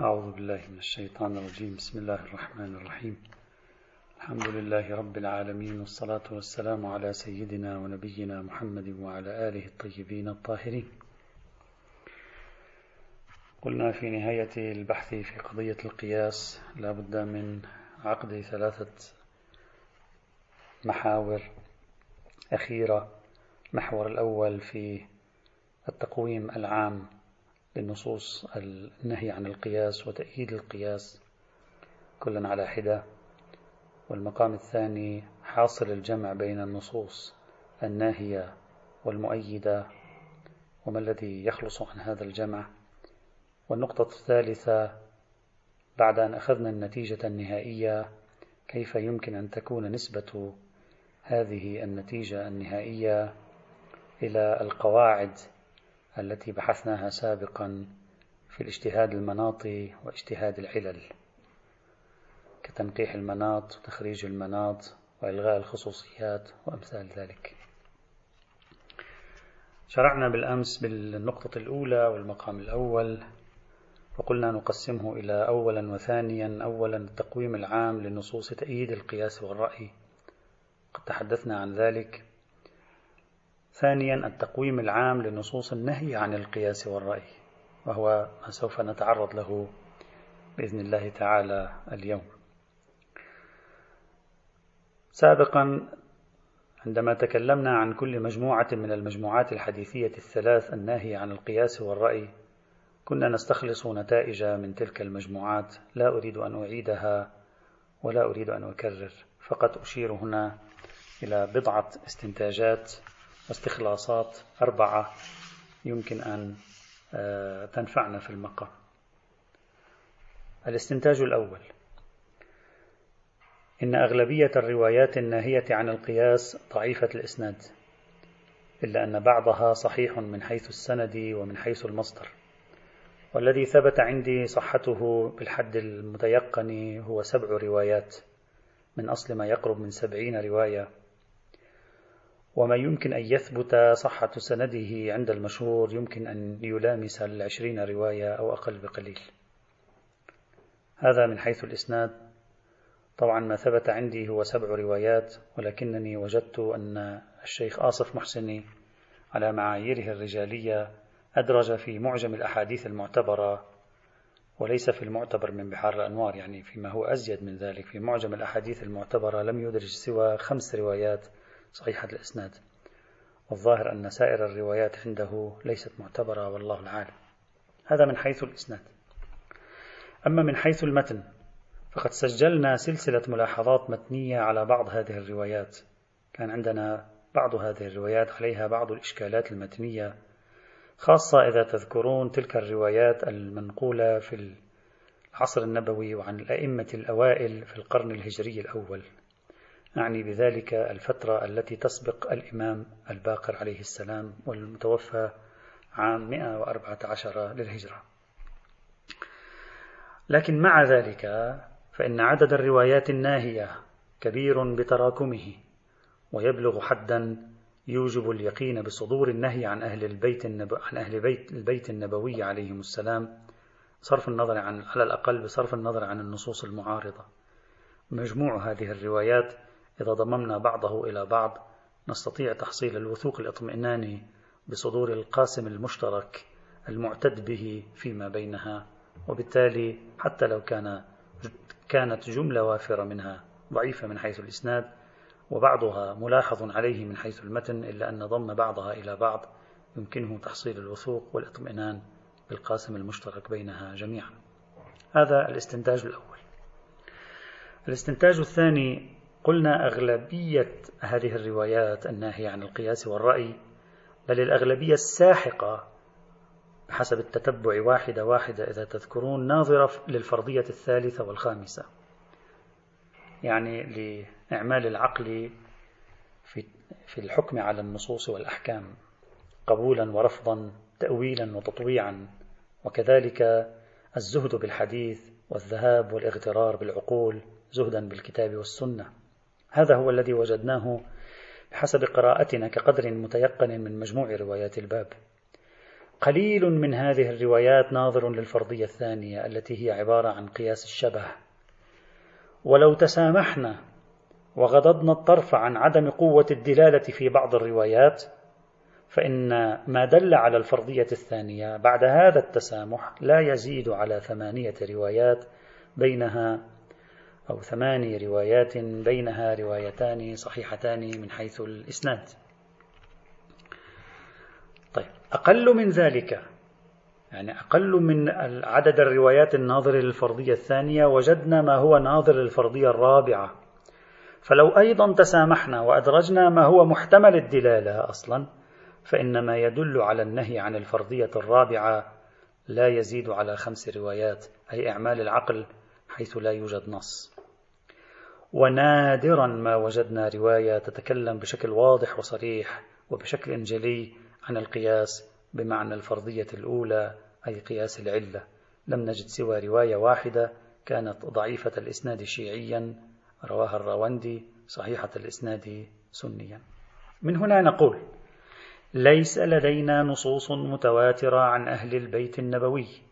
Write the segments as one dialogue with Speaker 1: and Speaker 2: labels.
Speaker 1: أعوذ بالله من الشيطان الرجيم. بسم الله الرحمن الرحيم. الحمد لله رب العالمين والصلاة والسلام على سيدنا ونبينا محمد وعلى آله الطيبين الطاهرين. قلنا في نهاية البحث في قضية القياس لا بد من عقد ثلاثة محاور أخيرة. المحور الأول في التقويم العام للنصوص النهي عن القياس وتأييد القياس كلا على حدة. والمقام الثاني حاصل الجمع بين النصوص الناهية والمؤيدة وما الذي يخلص عن هذا الجمع. والنقطة الثالثة بعد أن أخذنا النتيجة النهائية كيف يمكن أن تكون نسبة هذه النتيجة النهائية إلى القواعد التي بحثناها سابقا في الاجتهاد المناطي واجتهاد العلل كتنقيح المناط وتخريج المناط وإلغاء الخصوصيات وأمثال ذلك. شرعنا بالأمس بالنقطة الأولى والمقام الأول وقلنا نقسمه إلى أولا وثانيا أولا التقويم العام لنصوص تأييد القياس والرأي. قد تحدثنا عن ذلك ثانيا التقويم العام لنصوص النهي عن القياس والرأي وهو ما سوف نتعرض له بإذن الله تعالى اليوم. سابقا عندما تكلمنا عن كل مجموعة من المجموعات الحديثية الثلاث الناهية عن القياس والرأي كنا نستخلص نتائج من تلك المجموعات لا أريد أن أعيدها ولا أريد أن أكرر فقط أشير هنا إلى بضعة استنتاجات واستخلاصات أربعة يمكن أن آه، تنفعنا في المقام. الاستنتاج الأول. إن أغلبية الروايات الناهية عن القياس ضعيفة الإسناد إلا أن بعضها صحيح من حيث السند ومن حيث المصدر. والذي ثبت عندي صحته بالحد المتيقن هو سبع روايات من أصل ما يقرب من سبعين رواية. وما يمكن أن يثبت صحة سنده عند المشهور يمكن أن يلامس العشرين رواية أو أقل بقليل. هذا من حيث الإسناد. طبعا ما ثبت عندي هو سبع روايات ولكنني وجدت أن الشيخ آصف محسني على معاييره الرجالية أدرج في معجم الأحاديث المعتبرة وليس في المعتبر من بحار الأنوار يعني فيما هو أزيد من ذلك. في معجم الأحاديث المعتبرة لم يدرج سوى خمس روايات صحيحة الإسناد. والظاهر أن سائر الروايات عنده ليست معتبرة والله العالم. هذا من حيث الإسناد. أما من حيث المتن فقد سجلنا سلسلة ملاحظات متنية على بعض هذه الروايات. كان عندنا بعض هذه الروايات عليها بعض الإشكالات المتنية خاصة إذا تذكرون تلك الروايات المنقولة في العصر النبوي وعن الأئمة الأوائل في القرن الهجري الأول. أعني بذلك الفترة التي تسبق الإمام الباقر عليه السلام والمتوفى عام 114 للهجرة. لكن مع ذلك فإن عدد الروايات الناهية كبير بتراكمه ويبلغ حدا يوجب اليقين بصدور النهي عن أهل البيت النب... عن أهل بيت البيت النبوي عليهم السلام صرف النظر عن على الأقل بصرف النظر عن النصوص المعارضة. مجموع هذه الروايات إذا ضممنا بعضه إلى بعض نستطيع تحصيل الوثوق الاطمئناني بصدور القاسم المشترك المعتد به فيما بينها وبالتالي حتى لو كان كانت جملة وافرة منها ضعيفة من حيث الإسناد وبعضها ملاحظ عليه من حيث المتن إلا أن ضم بعضها إلى بعض يمكنه تحصيل الوثوق والاطمئنان بالقاسم المشترك بينها جميعا. هذا الاستنتاج الأول. الاستنتاج الثاني قلنا أغلبية هذه الروايات الناهية عن القياس والرأي بل الأغلبية الساحقة بحسب التتبع واحدة واحدة إذا تذكرون ناظرة للفرضية الثالثة والخامسة. يعني لإعمال العقل في في الحكم على النصوص والأحكام قبولا ورفضا تأويلا وتطويعا. وكذلك الزهد بالحديث والذهاب والإغترار بالعقول زهدا بالكتاب والسنة. هذا هو الذي وجدناه بحسب قراءتنا كقدر متيقن من مجموع روايات الباب. قليل من هذه الروايات ناظر للفرضية الثانية التي هي عبارة عن قياس الشبه. ولو تسامحنا وغضضنا الطرف عن عدم قوة الدلالة في بعض الروايات فإن ما دل على الفرضية الثانية بعد هذا التسامح لا يزيد على ثمانية روايات بينها أو ثماني روايات بينها روايتان صحيحتان من حيث الإسناد. طيب أقل من ذلك يعني أقل من عدد الروايات الناظرة للفرضية الثانية وجدنا ما هو ناظر للفرضية الرابعة فلو أيضا تسامحنا وأدرجنا ما هو محتمل الدلالة أصلا فإن ما يدل على النهي عن الفرضية الرابعة لا يزيد على خمس روايات أي إعمال العقل حيث لا يوجد نص. ونادرا ما وجدنا رواية تتكلم بشكل واضح وصريح وبشكل جلي عن القياس بمعنى الفرضية الأولى أي قياس العلة. لم نجد سوى رواية واحدة كانت ضعيفة الإسناد شيعيا رواها الراوندي صحيحة الإسناد سنيا. من هنا نقول ليس لدينا نصوص متواترة عن أهل البيت النبوي.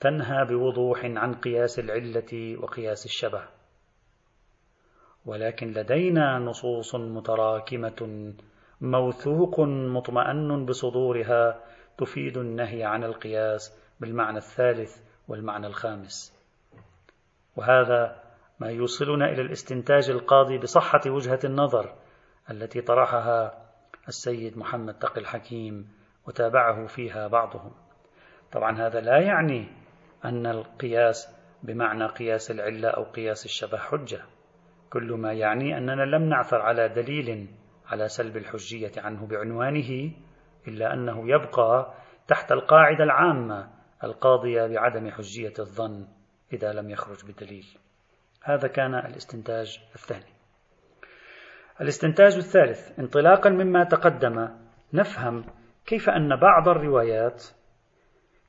Speaker 1: تنهى بوضوح عن قياس العلة وقياس الشبه. ولكن لدينا نصوص متراكمة موثوق مطمئن بصدورها تفيد النهي عن القياس بالمعنى الثالث والمعنى الخامس. وهذا ما يوصلنا إلى الاستنتاج القاضي بصحة وجهة النظر التي طرحها السيد محمد تقي الحكيم وتابعه فيها بعضهم. طبعا هذا لا يعني أن القياس بمعنى قياس العلة أو قياس الشبه حجة. كل ما يعني أننا لم نعثر على دليل على سلب الحجية عنه بعنوانه إلا أنه يبقى تحت القاعدة العامة القاضية بعدم حجية الظن إذا لم يخرج بدليل. هذا كان الاستنتاج الثاني. الاستنتاج الثالث انطلاقا مما تقدم نفهم كيف أن بعض الروايات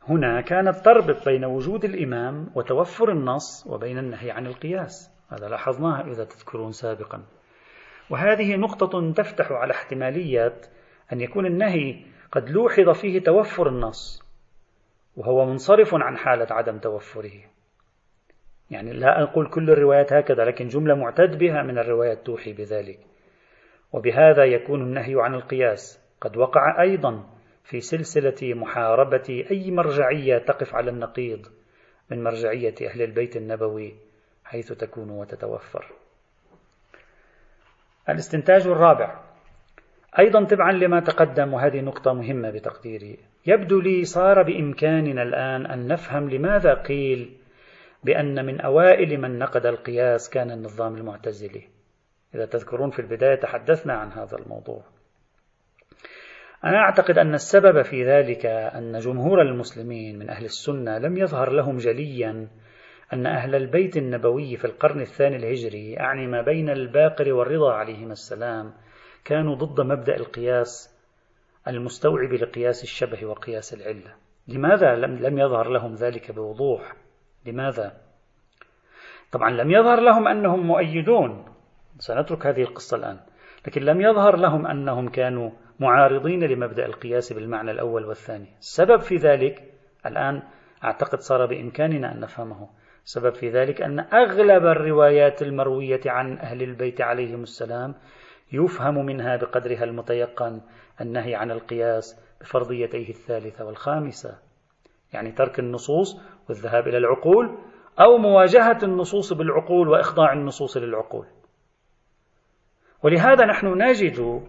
Speaker 1: هنا كانت تربط بين وجود الإمام وتوفر النص وبين النهي عن القياس هذا لاحظناه إذا تذكرون سابقا. وهذه نقطة تفتح على احتمالية أن يكون النهي قد لوحظ فيه توفر النص وهو منصرف عن حالة عدم توفره. يعني لا أقول كل الروايات هكذا لكن جملة معتد بها من الروايات توحي بذلك. وبهذا يكون النهي عن القياس قد وقع أيضا. في سلسلة محاربة أي مرجعية تقف على النقيض من مرجعية أهل البيت النبوي حيث تكون وتتوفر. الاستنتاج الرابع. أيضا تبعا لما تقدم وهذه نقطة مهمة بتقديري. يبدو لي صار بإمكاننا الآن أن نفهم لماذا قيل بأن من أوائل من نقد القياس كان النظام المعتزلي. إذا تذكرون في البداية تحدثنا عن هذا الموضوع. أنا أعتقد أن السبب في ذلك أن جمهور المسلمين من أهل السنة لم يظهر لهم جليا أن أهل البيت النبوي في القرن الثاني الهجري أعني ما بين الباقر والرضا عليهما السلام كانوا ضد مبدأ القياس المستوعب لقياس الشبه وقياس العلة. لماذا لم يظهر لهم ذلك بوضوح؟ لماذا؟ طبعا لم يظهر لهم أنهم مؤيدون. سنترك هذه القصة الآن. لكن لم يظهر لهم أنهم كانوا معارضين لمبدأ القياس بالمعنى الأول والثاني. السبب في ذلك الآن أعتقد صار بإمكاننا أن نفهمه. السبب في ذلك أن أغلب الروايات المروية عن أهل البيت عليهم السلام يفهم منها بقدرها المتيقن النهي عن القياس بفرضيتيه الثالثة والخامسة. يعني ترك النصوص والذهاب إلى العقول أو مواجهة النصوص بالعقول وإخضاع النصوص للعقول. ولهذا نحن نجد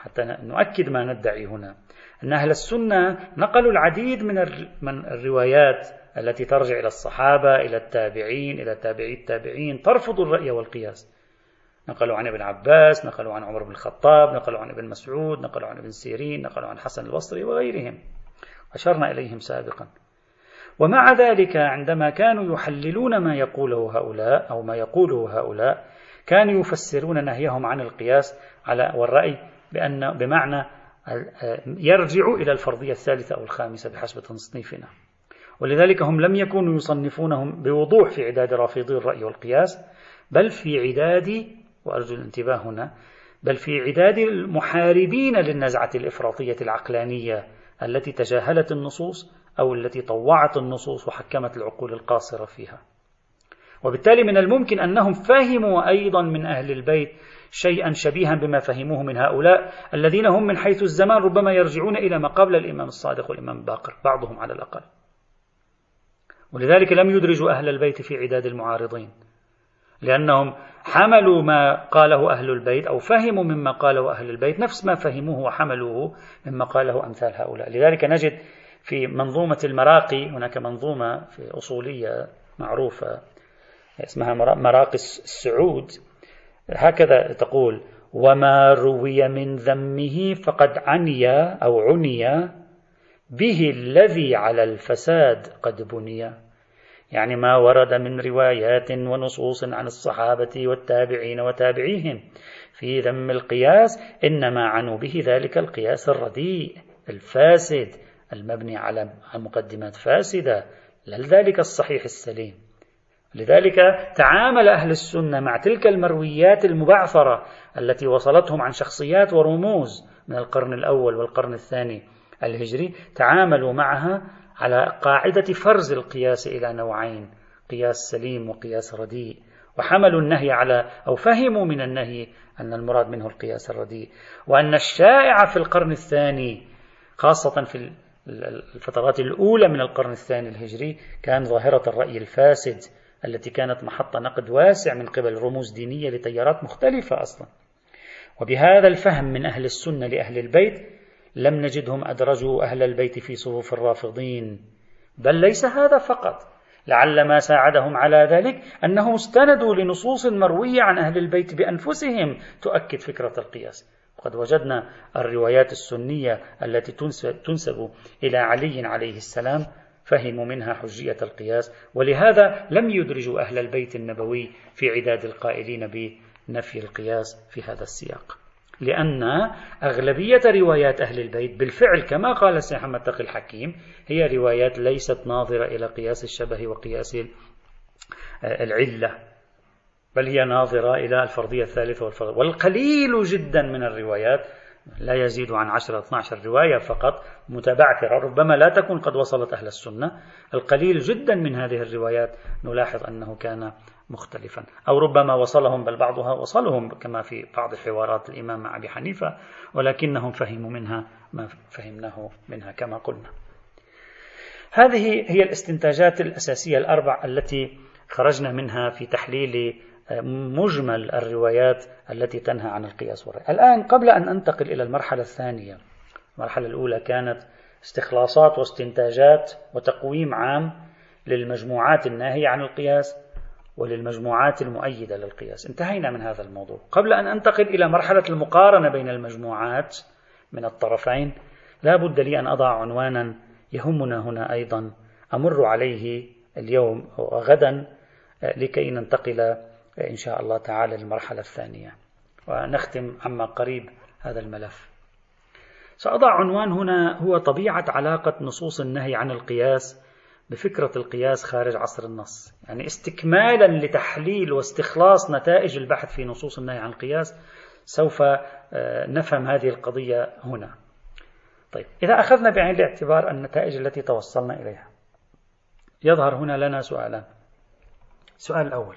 Speaker 1: حتى نؤكد ما ندعي هنا. أن أهل السنة نقلوا العديد من من الروايات التي ترجع إلى الصحابة إلى التابعين إلى تابعي التابعين ترفض الرأي والقياس. نقلوا عن ابن عباس نقلوا عن عمر بن الخطاب نقلوا عن ابن مسعود نقلوا عن ابن سيرين نقلوا عن حسن البصري وغيرهم. أشرنا إليهم سابقا. ومع ذلك عندما كانوا يحللون ما يقوله هؤلاء أو ما يقوله هؤلاء كانوا يفسرون نهيهم عن القياس على والرأي بأن بمعنى يرجع إلى الفرضية الثالثة أو الخامسة بحسب تصنيفنا. ولذلك هم لم يكونوا يصنفونهم بوضوح في عداد رافضي الرأي والقياس بل في عداد وأرجو الانتباه هنا بل في عداد المحاربين للنزعة الإفراطية العقلانية التي تجاهلت النصوص أو التي طوعت النصوص وحكمت العقول القاصرة فيها. وبالتالي من الممكن أنهم فهموا أيضا من أهل البيت شيئا شبيها بما فهموه من هؤلاء الذين هم من حيث الزمان ربما يرجعون إلى ما قبل الإمام الصادق والإمام الباقر بعضهم على الأقل. ولذلك لم يدرجوا أهل البيت في عداد المعارضين لأنهم حملوا ما قاله أهل البيت أو فهموا مما قاله أهل البيت نفس ما فهموه وحملوه مما قاله أمثال هؤلاء. لذلك نجد في منظومة المراقي هناك منظومة في أصولية معروفة اسمها مراقي السعود. هكذا تقول وما روي من ذمه فقد عني أو عني به الذي على الفساد قد بني. يعني ما ورد من روايات ونصوص عن الصحابة والتابعين وتابعيهم في ذم القياس إنما عنوا به ذلك القياس الرديء الفاسد المبني على مقدمات فاسدة لا ذلك الصحيح السليم. لذلك تعامل أهل السنة مع تلك المرويات المبعثرة التي وصلتهم عن شخصيات ورموز من القرن الأول والقرن الثاني الهجري تعاملوا معها على قاعدة فرز القياس إلى نوعين قياس سليم وقياس رديء. وحملوا النهي على أو فهموا من النهي أن المراد منه القياس الرديء. وأن الشائع في القرن الثاني خاصة في الفترات الأولى من القرن الثاني الهجري كان ظاهرة الرأي الفاسد التي كانت محط نقد واسع من قبل رموز دينية لتيارات مختلفة أصلا. وبهذا الفهم من أهل السنة لأهل البيت لم نجدهم أدرجوا أهل البيت في صفوف الرافضين. بل ليس هذا فقط. لعل ما ساعدهم على ذلك أنهم استندوا لنصوص مروية عن أهل البيت بأنفسهم تؤكد فكرة القياس. وقد وجدنا الروايات السنية التي تنسب إلى علي عليه السلام فهموا منها حجية القياس ولهذا لم يدرجوا أهل البيت النبوي في عداد القائلين بنفي القياس في هذا السياق. لأن أغلبية روايات أهل البيت بالفعل كما قال السيد محمد تقي الحكيم هي روايات ليست ناظرة إلى قياس الشبه وقياس العلة بل هي ناظرة إلى الفرضية الثالثة والفرضية. والقليل جدا من الروايات لا يزيد عن 10 12 رواية فقط متبعثرة ربما لا تكون قد وصلت أهل السنة. القليل جدا من هذه الروايات نلاحظ أنه كان مختلفا. أو ربما وصلهم بل بعضها وصلهم كما في بعض حوارات الإمام مع أبي حنيفة ولكنهم فهموا منها ما فهمناه منها كما قلنا. هذه هي الاستنتاجات الأساسية الأربع التي خرجنا منها في تحليل مجمل الروايات التي تنهى عن القياس والرأي. الآن قبل أن أنتقل إلى المرحلة الثانية المرحلة الأولى كانت استخلاصات واستنتاجات وتقويم عام للمجموعات الناهية عن القياس وللمجموعات المؤيدة للقياس. انتهينا من هذا الموضوع. قبل أن أنتقل إلى مرحلة المقارنة بين المجموعات من الطرفين لا بد لي أن أضع عنوانا يهمنا هنا أيضا. أمر عليه اليوم وغدا لكي ننتقل إن شاء الله تعالى للمرحلة الثانية. ونختم عما قريب هذا الملف. سأضع عنوان هنا هو طبيعة علاقة نصوص النهي عن القياس بفكرة القياس خارج عصر النص. يعني استكمالا لتحليل واستخلاص نتائج البحث في نصوص النهي عن القياس سوف آه، نفهم هذه القضية هنا. طيب إذا أخذنا بعين الاعتبار النتائج التي توصلنا إليها. يظهر هنا لنا سؤالان السؤال الأول.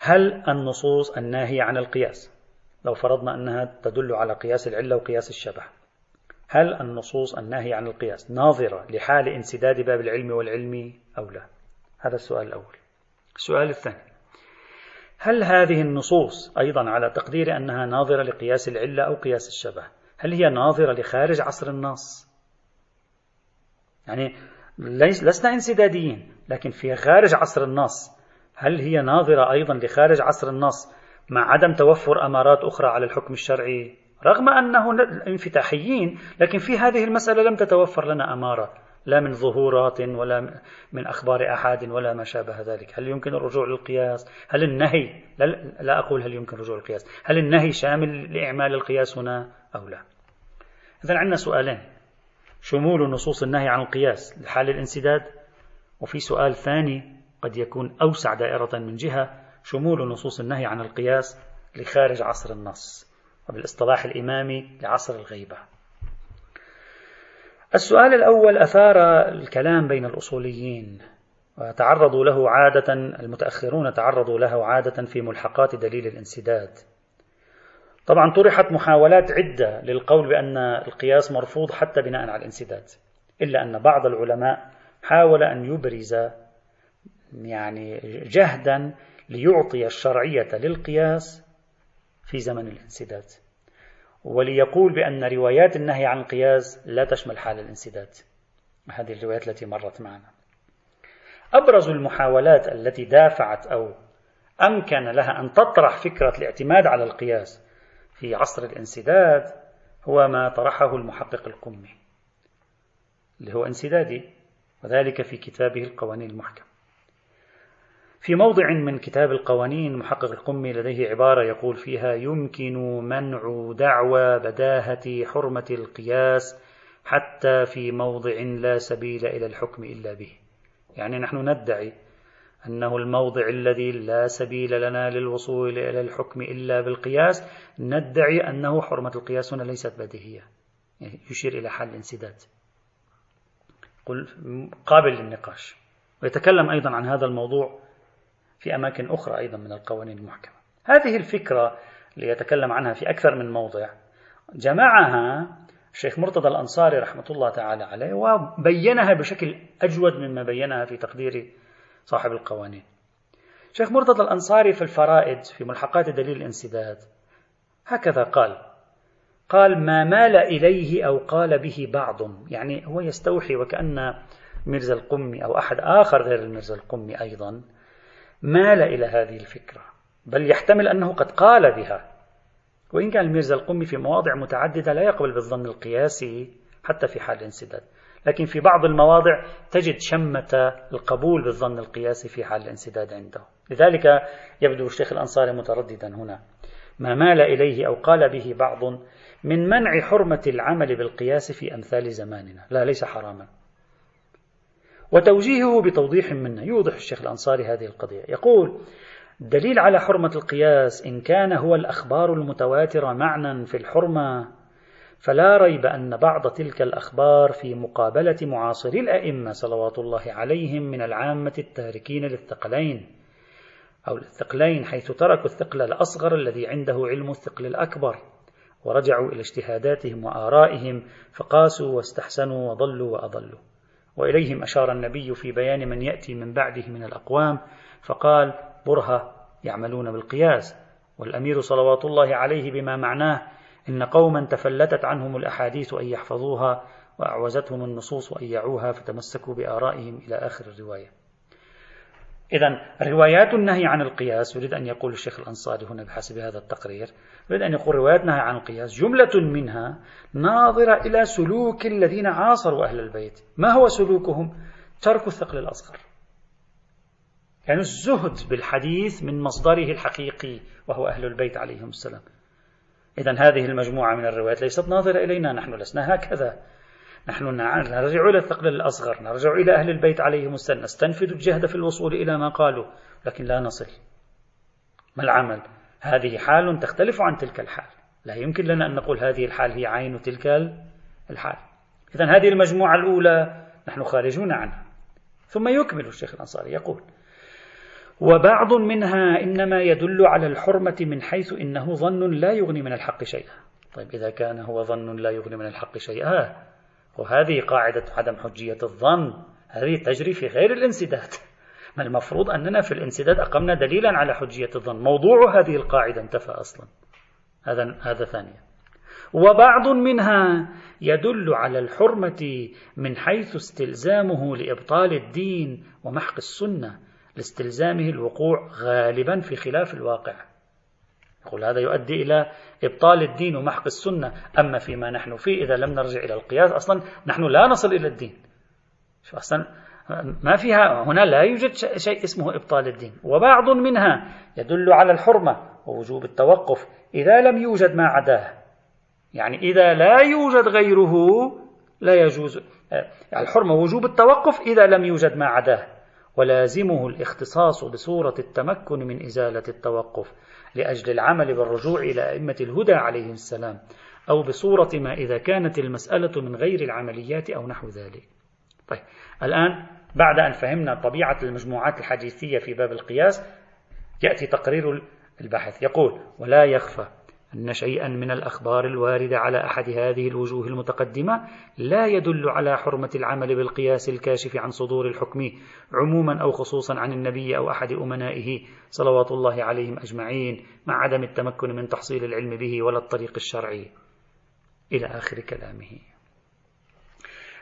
Speaker 1: هل النصوص الناهية عن القياس؟ لو فرضنا أنها تدل على قياس العلة وقياس الشبه هل النصوص الناهية عن القياس ناظرة لحال انسداد باب العلم والعلم أو لا؟ هذا السؤال الأول. السؤال الثاني هل هذه النصوص أيضا على تقدير أنها ناظرة لقياس العلة أو قياس الشبه هل هي ناظرة لخارج عصر النص؟ يعني لسنا انسداديين لكن في خارج عصر النص هل هي ناظرة أيضا لخارج عصر النص مع عدم توفر أمارات أخرى على الحكم الشرعي؟ رغم أنه انفتاحيين لكن في هذه المسألة لم تتوفر لنا أمارة لا من ظهورات ولا من أخبار أحد ولا ما شابه ذلك. هل يمكن الرجوع للقياس؟ هل النهي لا, لا أقول هل يمكن الرجوع للقياس هل النهي شامل لإعمال القياس هنا أو لا؟ إذا عندنا سؤالين. شمول نصوص النهي عن القياس لحال الانسداد؟ وفي سؤال ثاني قد يكون أوسع دائرة من جهة شمول نصوص النهي عن القياس لخارج عصر النص وبالاصطلاح الإمامي لعصر الغيبة. السؤال الأول أثار الكلام بين الأصوليين وتعرضوا له عادة المتأخرون تعرضوا له عادة في ملحقات دليل الانسداد. طبعا طرحت محاولات عدة للقول بأن القياس مرفوض حتى بناء على الانسداد إلا أن بعض العلماء حاول أن يبرز يعني جهدا ليعطي الشرعية للقياس في زمن الانسداد. وليقول بأن روايات النهي عن القياس لا تشمل حال الانسداد. هذه الروايات التي مرت معنا. أبرز المحاولات التي دافعت أو أمكن لها أن تطرح فكرة الاعتماد على القياس في عصر الانسداد هو ما طرحه المحقق القمي اللي هو انسدادي وذلك في كتابه القوانين المحكم في موضع من كتاب القوانين محقق القمي لديه عبارة يقول فيها يمكن منع دعوى بداهة حرمة القياس حتى في موضع لا سبيل إلى الحكم إلا به. يعني نحن ندعي أنه الموضع الذي لا سبيل لنا للوصول إلى الحكم إلا بالقياس ندعي أنه حرمة القياس هنا ليست بديهية يعني يشير إلى حل الانسداد قل قابل للنقاش. ويتكلم أيضا عن هذا الموضوع في أماكن أخرى أيضا من القوانين المحكمة. هذه الفكرة اللي يتكلم عنها في أكثر من موضع. جمعها الشيخ مرتضى الأنصاري رحمة الله تعالى عليه وبينها بشكل أجود مما بينها في تقدير صاحب القوانين. شيخ مرتضى الأنصاري في الفرائد في ملحقات دليل الانسداد هكذا قال. قال ما مال إليه أو قال به بعض. يعني هو يستوحي وكأن ميرزا القمي أو أحد آخر غير الميرزا القمي أيضا. مال إلى هذه الفكرة بل يحتمل أنه قد قال بها. وإن كان الميرزا القمي في مواضع متعددة لا يقبل بالظن القياسي حتى في حال الانسداد لكن في بعض المواضع تجد شمة القبول بالظن القياسي في حال الانسداد عنده. لذلك يبدو الشيخ الأنصاري مترددا هنا. ما مال إليه أو قال به بعض من منع حرمة العمل بالقياس في أمثال زماننا. لا ليس حراما. وتوجيهه بتوضيح منه. يوضح الشيخ الأنصاري هذه القضية. يقول الدليل على حرمة القياس إن كان هو الأخبار المتواترة معنى في الحرمة فلا ريب أن بعض تلك الأخبار في مقابلة معاصري الأئمة صلوات الله عليهم من العامة التاركين للثقلين أو الثقلين حيث تركوا الثقل الأصغر الذي عنده علم الثقل الأكبر ورجعوا إلى اجتهاداتهم وآرائهم فقاسوا واستحسنوا وضلوا وأضلوا. وإليهم أشار النبي في بيان من يأتي من بعده من الأقوام فقال برهة يعملون بالقياس والأمير صلوات الله عليه بما معناه إن قوما تفلتت عنهم الأحاديث أن يحفظوها وأعوزتهم النصوص أن يعوها فتمسكوا بآرائهم إلى آخر الرواية. إذا روايات النهي عن القياس يريد أن يقول الشيخ الأنصاري هنا بحسب هذا التقرير يريد أن يقول روايات النهي عن القياس جملة منها ناظرة إلى سلوك الذين عاصروا أهل البيت. ما هو سلوكهم؟ ترك الثقل الأصغر. يعني الزهد بالحديث من مصدره الحقيقي وهو أهل البيت عليهم السلام. إذا هذه المجموعة من الروايات ليست ناظرة إلينا نحن لسنا هكذا. نحن نرجع إلى الثقل الأصغر نرجع إلى أهل البيت عليهم السلام. نستنفذ الجهد في الوصول إلى ما قالوا لكن لا نصل. ما العمل؟ هذه حال تختلف عن تلك الحال. لا يمكن لنا أن نقول هذه الحال هي عين تلك الحال. إذا هذه المجموعة الأولى نحن خارجون عنها. ثم يكمل الشيخ الأنصاري يقول وبعض منها إنما يدل على الحرمة من حيث إنه ظن لا يغني من الحق شيئا. طيب إذا كان هو ظن لا يغني من الحق شيئا وهذه قاعدة عدم حجية الظن هذه تجري في غير الانسداد. ما المفروض أننا في الانسداد أقمنا دليلا على حجية الظن. موضوع هذه القاعدة انتفى أصلا. هذا هذا ثانيا. وبعض منها يدل على الحرمة من حيث استلزامه لإبطال الدين ومحق السنة لاستلزامه الوقوع غالبا في خلاف الواقع. يقول هذا يؤدي إلى إبطال الدين ومحق السنة. أما فيما نحن فيه إذا لم نرجع إلى القياس أصلا نحن لا نصل إلى الدين. شو أصلا؟ ما فيها هنا لا يوجد شيء اسمه إبطال الدين. وبعض منها يدل على الحرمة ووجوب التوقف إذا لم يوجد ما عداه. يعني إذا لا يوجد غيره لا يجوز يعني الحرمة وجوب التوقف إذا لم يوجد ما عداه. ولازمه الاختصاص بصورة التمكن من إزالة التوقف لأجل العمل بالرجوع إلى أئمة الهدى عليهم السلام أو بصورة ما إذا كانت المسألة من غير العمليات أو نحو ذلك. طيب الآن بعد أن فهمنا طبيعة المجموعات الحديثية في باب القياس يأتي تقرير البحث. يقول ولا يخفى أن شيئا من الأخبار الواردة على أحد هذه الوجوه المتقدمة لا يدل على حرمة العمل بالقياس الكاشف عن صدور الحكم عموما أو خصوصا عن النبي أو أحد أمنائه صلوات الله عليهم أجمعين مع عدم التمكن من تحصيل العلم به ولا الطريق الشرعي. إلى آخر كلامه.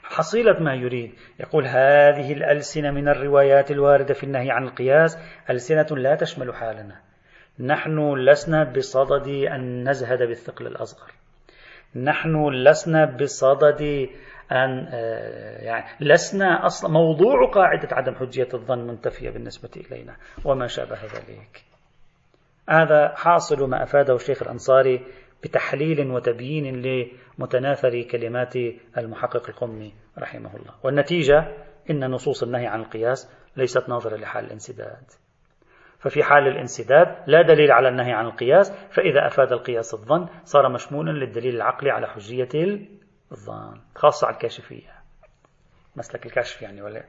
Speaker 1: حصيلة ما يريد. يقول هذه الألسنة من الروايات الواردة في النهي عن القياس ألسنة لا تشمل حالنا. نحن لسنا بصدد أن نزهد بالثقل الأصغر. نحن لسنا بصدد أن آه، يعني لسنا أصلا موضوع قاعدة عدم حجية الظن منتفية بالنسبة إلينا وما شابه ذلك. هذا حاصل ما أفاده الشيخ الأنصاري بتحليل وتبيين لمتناثر كلمات المحقق القمي رحمه الله. والنتيجة إن نصوص النهي عن القياس ليست ناظرة لحال الانسداد. ففي حال الانسداد لا دليل على النهي عن القياس فإذا أفاد القياس الظن صار مشمولا للدليل العقلي على حجية الظن خاصة على الكاشفية. مسلك الكشف يعني ولا؟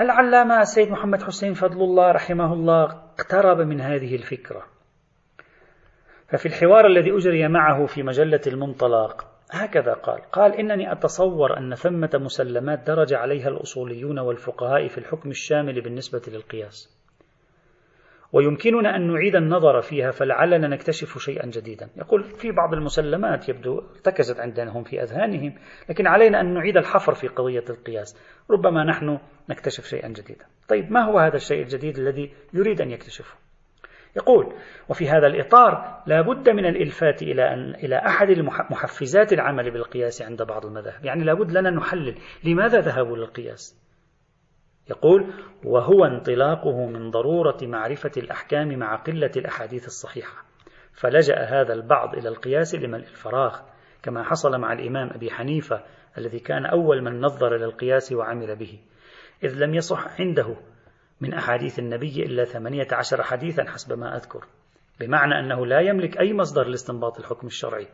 Speaker 1: العلامة السيد محمد حسين فضل الله رحمه الله اقترب من هذه الفكرة. ففي الحوار الذي أجري معه في مجلة المنطلق هكذا قال. قال إنني أتصور أن ثمة مسلمات درج عليها الأصوليون والفقهاء في الحكم الشامل بالنسبة للقياس. ويمكننا أن نعيد النظر فيها فلعلنا نكتشف شيئا جديدا. يقول في بعض المسلمات يبدو ارتكزت عندهم في أذهانهم لكن علينا أن نعيد الحفر في قضية القياس. ربما نحن نكتشف شيئا جديدا. طيب ما هو هذا الشيء الجديد الذي يريد أن يكتشفه؟ يقول وفي هذا الإطار لا بد من الإلفات إلى أن إلى أحد محفزات العمل بالقياس عند بعض المذاهب. يعني لا بد لنا نحلل لماذا ذهبوا للقياس يقول وهو انطلاقه من ضرورة معرفة الأحكام مع قلة الأحاديث الصحيحة. فلجأ هذا البعض إلى القياس لملء الفراغ كما حصل مع الإمام أبي حنيفة الذي كان أول من نظر للقياس وعمل به. إذ لم يصح عنده من أحاديث النبي إلا ثمانية عشر حديثا حسب ما أذكر بمعنى أنه لا يملك أي مصدر لاستنباط الحكم الشرعي.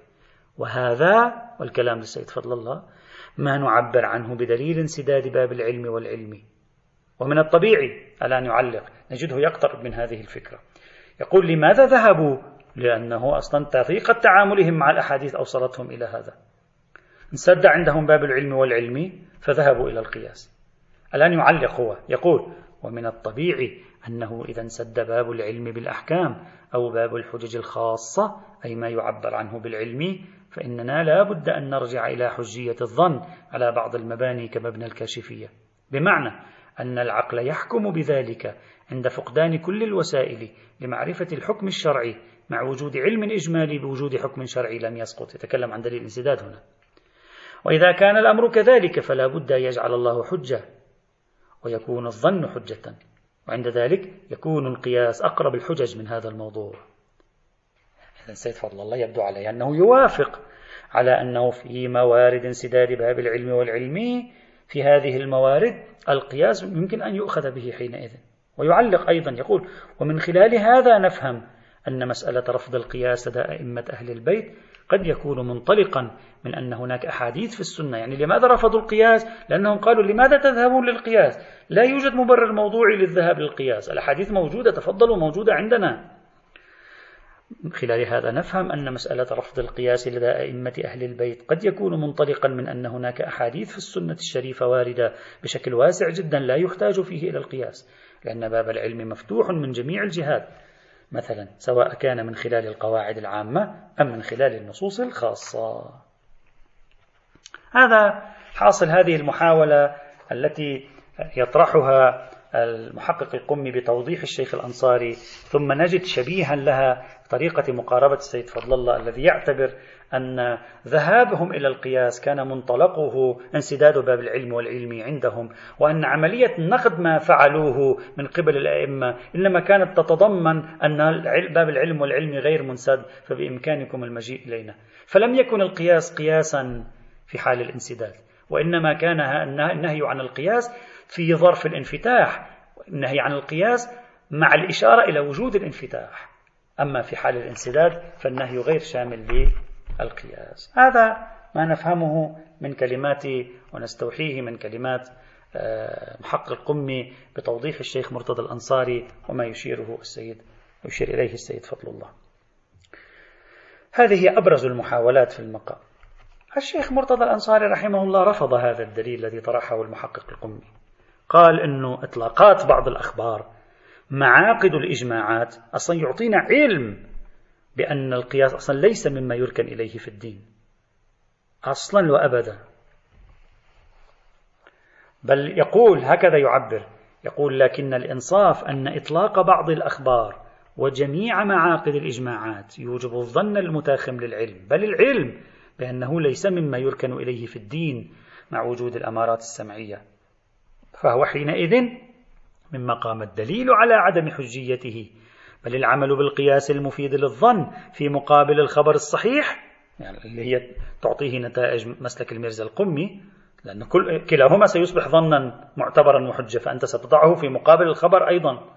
Speaker 1: وهذا والكلام للسيد فضل الله ما نعبر عنه بدليل انسداد باب العلم والعلم. ومن الطبيعي الآن يعلق نجده يقترب من هذه الفكرة. يقول لماذا ذهبوا؟ لأنه أصلا طريقة تعاملهم مع الأحاديث أوصلتهم إلى هذا. انسد عندهم باب العلم والعلم فذهبوا إلى القياس. الآن يعلق هو. يقول ومن الطبيعي أنه إذا انسد باب العلم بالأحكام أو باب الحجج الخاصة أي ما يعبر عنه بالعلم فإننا لا بد أن نرجع إلى حجية الظن على بعض المباني كمبنى الكاشفية. بمعنى أن العقل يحكم بذلك عند فقدان كل الوسائل لمعرفة الحكم الشرعي مع وجود علم إجمالي بوجود حكم شرعي لم يسقط. يتكلم عن دليل الانسداد هنا. وإذا كان الأمر كذلك فلا بد أن يجعل الله حجة ويكون الظن حجة. وعند ذلك يكون القياس أقرب الحجج من هذا الموضوع. إذا سيد فضل الله يبدو عليه أنه يوافق على أنه في موارد انسداد باب العلم والعلم في هذه الموارد القياس يمكن أن يؤخذ به حينئذ. ويعلق أيضا يقول ومن خلال هذا نفهم أن مسألة رفض القياس لدى أئمة أهل البيت قد يكون منطلقا من أن هناك أحاديث في السنة. يعني لماذا رفضوا القياس؟ لأنهم قالوا لماذا تذهبون للقياس؟ لا يوجد مبرر موضوعي للذهاب للقياس. الأحاديث موجودة تفضلوا موجودة عندنا. من خلال هذا نفهم أن مسألة رفض القياس لدى أئمة أهل البيت قد يكون منطلقا من أن هناك أحاديث في السنة الشريفة واردة بشكل واسع جدا لا يحتاج فيه إلى القياس لأن باب العلم مفتوح من جميع الجهات. مثلا سواء كان من خلال القواعد العامة أم من خلال النصوص الخاصة. هذا حاصل هذه المحاولة التي يطرحها المحقق القمي بتوضيح الشيخ الأنصاري ثم نجد شبيها لها طريقة مقاربة السيد فضل الله الذي يعتبر أن ذهابهم إلى القياس كان منطلقه انسداد باب العلم والعلم عندهم وأن عملية نقد ما فعلوه من قبل الأئمة إنما كانت تتضمن أن باب العلم والعلم غير منسد فبإمكانكم المجيء إلينا. فلم يكن القياس قياسا في حال الانسداد وإنما كان النهي عن القياس في ظرف الانفتاح النهي عن القياس مع الإشارة إلى وجود الانفتاح. أما في حال الانسداد فالنهي غير شامل للقياس هذا ما نفهمه من كلمات ونستوحيه من كلمات آه، محقق القمي بتوضيح الشيخ مرتضى الأنصاري وما يشيره السيد يشير إليه السيد فضل الله. هذه أبرز المحاولات في المقام. الشيخ مرتضى الأنصاري رحمه الله رفض هذا الدليل الذي طرحه المحقق القمي قال أنه إطلاقات بعض الأخبار معاقد الإجماعات أصلا يعطينا علم بأن القياس أصلا ليس مما يركن إليه في الدين. أصلا وأبدا. بل يقول هكذا يعبر يقول لكن الإنصاف أن إطلاق بعض الأخبار وجميع معاقد الإجماعات يوجب الظن المتاخم للعلم. بل العلم بأنه ليس مما يركن إليه في الدين مع وجود الأمارات السمعية. فهو حينئذ مما قام الدليل على عدم حجيته بل العمل بالقياس المفيد للظن في مقابل الخبر الصحيح يعني اللي هي تعطيه نتائج مسلك الميرزا القمي لأن كل كلاهما سيصبح ظنا معتبرا وحجة فأنت ستضعه في مقابل الخبر أيضا.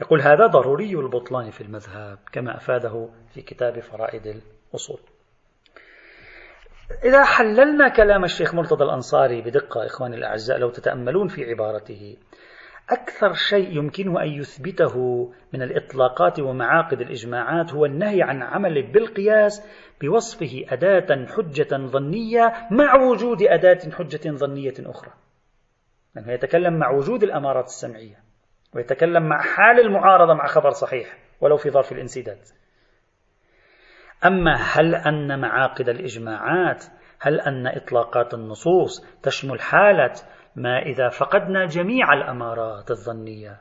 Speaker 1: يقول هذا ضروري البطلان في المذهب كما أفاده في كتاب فرائد الأصول. إذا حللنا كلام الشيخ مرتضى الأنصاري بدقة إخواني الأعزاء لو تتأملون في عبارته أكثر شيء يمكنه أن يثبته من الإطلاقات ومعاقد الإجماعات هو النهي عن عمل بالقياس بوصفه أداة حجة ظنية مع وجود أداة حجة ظنية أخرى. لأنه يتكلم مع وجود الأمارات السمعية ويتكلم مع حال المعارضة مع خبر صحيح ولو في ظرف الانسداد. أما هل أن معاقد الإجماعات هل أن إطلاقات النصوص تشمل حالة ما إذا فقدنا جميع الأمارات الظنية.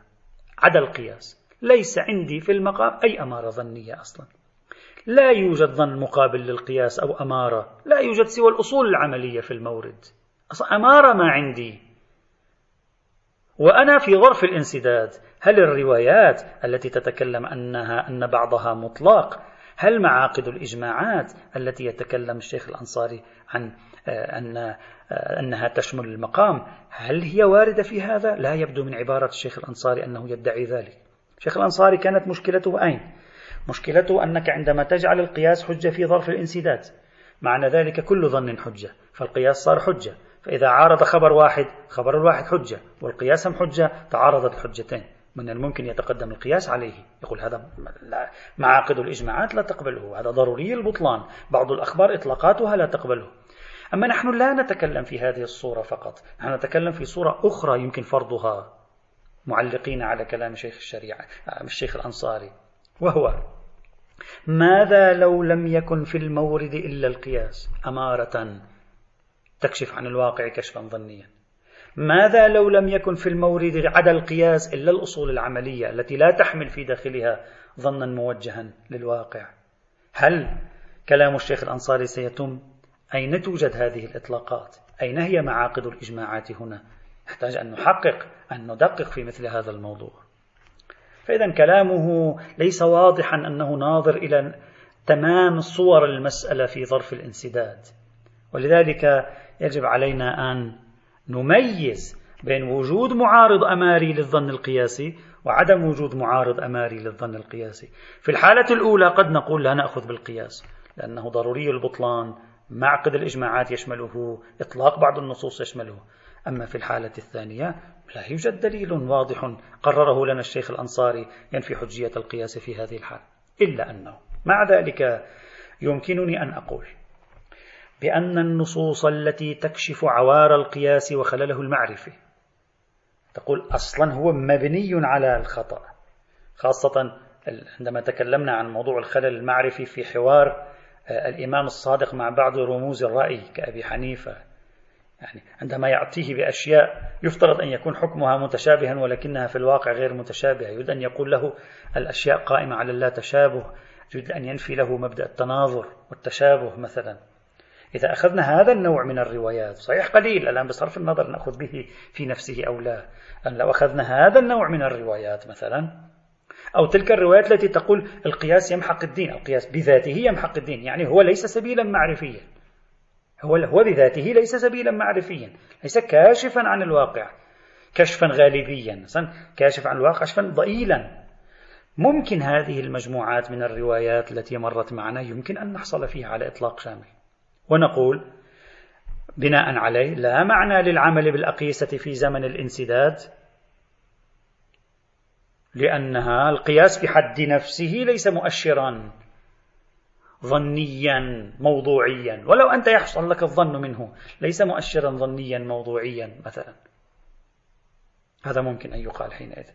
Speaker 1: عدا القياس. ليس عندي في المقام أي أمارة ظنية أصلا. لا يوجد ظن مقابل للقياس أو أمارة. لا يوجد سوى الأصول العملية في المورد. أصلا أمارة ما عندي. وأنا في ظرف الانسداد. هل الروايات التي تتكلم أنها أن بعضها مطلق؟ هل معاقد الإجماعات التي يتكلم الشيخ الأنصاري عن أن آه، أنها تشمل المقام. هل هي واردة في هذا؟ لا يبدو من عبارة الشيخ الأنصاري أنه يدعي ذلك. الشيخ الأنصاري كانت مشكلته أين؟ مشكلته أنك عندما تجعل القياس حجة في ظرف الانسداد معنى ذلك كل ظن حجة فالقياس صار حجة. فإذا عارض خبر واحد خبر الواحد حجة والقياس هم حجة؟ تعارضت الحجتين من الممكن يتقدم القياس عليه. يقول هذا معاقد الإجماعات لا تقبله. هذا ضروري البطلان. بعض الأخبار إطلاقاتها لا تقبله. أما نحن لا نتكلم في هذه الصورة فقط. نحن نتكلم في صورة أخرى يمكن فرضها معلقين على كلام شيخ الشريعة الشيخ الأنصاري وهو ماذا لو لم يكن في المورد إلا القياس؟ أمارة تكشف عن الواقع كشفا ظنيا. ماذا لو لم يكن في المورد عدا القياس إلا الأصول العملية التي لا تحمل في داخلها ظنا موجها للواقع؟ هل كلام الشيخ الأنصاري سيتم؟ أين توجد هذه الإطلاقات؟ أين هي معاقد الإجماعات هنا؟ نحتاج أن نحقق أن ندقق في مثل هذا الموضوع. فإذا كلامه ليس واضحا أنه ناظر إلى تمام صور المسألة في ظرف الانسداد. ولذلك يجب علينا أن نميز بين وجود معارض أماري للظن القياسي وعدم وجود معارض أماري للظن القياسي. في الحالة الأولى قد نقول لا نأخذ بالقياس لأنه ضروري البطلان معقد الإجماعات يشمله إطلاق بعض النصوص يشمله. أما في الحالة الثانية لا يوجد دليل واضح قرره لنا الشيخ الأنصاري ينفي حجية القياس في هذه الحالة إلا أنه مع ذلك يمكنني أن أقول بأن النصوص التي تكشف عوار القياس وخلله المعرفي تقول أصلا هو مبني على الخطأ. خاصة عندما تكلمنا عن موضوع الخلل المعرفي في حوار الإمام الصادق مع بعض رموز الرأي كأبي حنيفة. يعني عندما يعطيه بأشياء يفترض أن يكون حكمها متشابها ولكنها في الواقع غير متشابهة. يريد أن يقول له الأشياء قائمة على اللا تشابه. يريد أن ينفي له مبدأ التناظر والتشابه مثلا. إذا أخذنا هذا النوع من الروايات صحيح قليل الآن بصرف النظر نأخذ به في نفسه أو لا أن لو أخذنا هذا النوع من الروايات مثلا أو تلك الروايات التي تقول القياس يمحق الدين القياس بذاته يمحق الدين يعني هو ليس سبيلا معرفيا. هو هو بذاته ليس سبيلا معرفيا ليس كاشفا عن الواقع. كشفا غالبيا كاشف عن الواقع كشفا ضئيلا. ممكن هذه المجموعات من الروايات التي مرت معنا يمكن أن نحصل فيها على إطلاق شامل. ونقول بناء عليه لا معنى للعمل بالأقيسة في زمن الانسداد لأنها القياس بحد نفسه ليس مؤشرا ظنيا موضوعيا. ولو أنت يحصل لك الظن منه ليس مؤشرا ظنيا موضوعيا مثلا. هذا ممكن أن يقال حينئذ.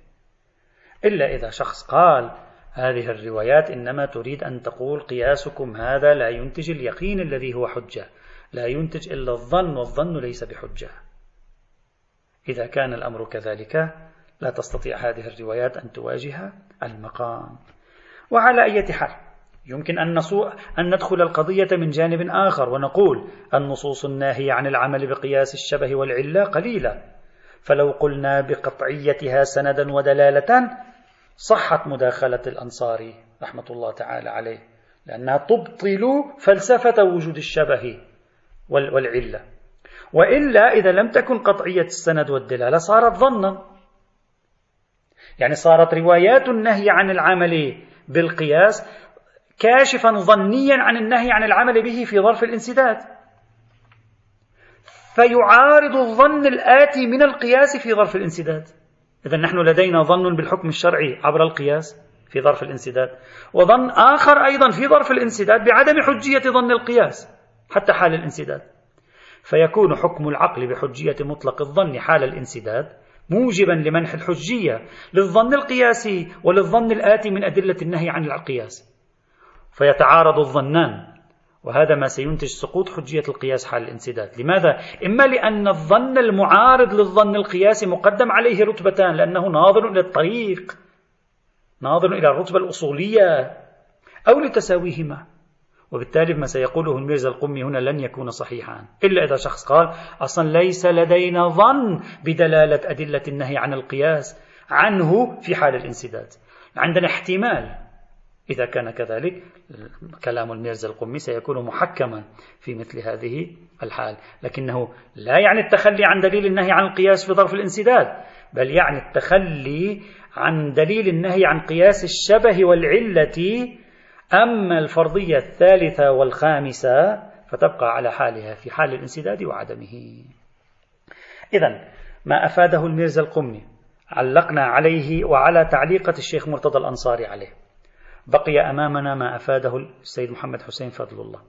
Speaker 1: إلا إذا شخص قال هذه الروايات إنما تريد أن تقول قياسكم هذا لا ينتج اليقين الذي هو حجة لا ينتج إلا الظن والظن ليس بحجة. إذا كان الأمر كذلك لا تستطيع هذه الروايات أن تواجه المقام. وعلى أي حال يمكن أن, أن ندخل القضية من جانب آخر ونقول النصوص الناهية عن العمل بقياس الشبه والعلة قليلة. فلو قلنا بقطعيتها سندا ودلالة صحت مداخلة الأنصاري رحمة الله تعالى عليه لأنها تبطل فلسفة وجود الشبه والعلة. وإلا إذا لم تكن قطعية السند والدلالة صارت ظنا. يعني صارت روايات النهي عن العمل بالقياس كاشفا ظنيا عن النهي عن العمل به في ظرف الانسداد. فيعارض الظن الآتي من القياس في ظرف الانسداد. إذا نحن لدينا ظن بالحكم الشرعي عبر القياس في ظرف الانسداد. وظن آخر أيضا في ظرف الانسداد بعدم حجية ظن القياس حتى حال الانسداد. فيكون حكم العقل بحجية مطلق الظن حال الانسداد موجبا لمنح الحجية للظن القياسي وللظن الآتي من أدلة النهي عن القياس. فيتعارض الظنان وهذا ما سينتج سقوط حجية القياس حال الانسداد. لماذا؟ إما لأن الظن المعارض للظن القياسي مقدم عليه رتبتان لأنه ناظر إلى الطريق ناظر إلى الرتبة الأصولية أو لتساويهما. وبالتالي ما سيقوله الميرزا القمي هنا لن يكون صحيحا. إلا إذا شخص قال أصلا ليس لدينا ظن بدلالة أدلة النهي عن القياس عنه في حال الانسداد. عندنا احتمال. إذا كان كذلك كلام الميرزا القمي سيكون محكما في مثل هذه الحال. لكنه لا يعني التخلي عن دليل النهي عن القياس في ظرف الانسداد بل يعني التخلي عن دليل النهي عن قياس الشبه والعلة أما الفرضية الثالثة والخامسة فتبقى على حالها في حال الانسداد وعدمه. إذا ما أفاده الميرزا القمي علقنا عليه وعلى تعليقة الشيخ مرتضى الأنصاري عليه. بقي أمامنا ما أفاده السيد محمد حسين فضل الله.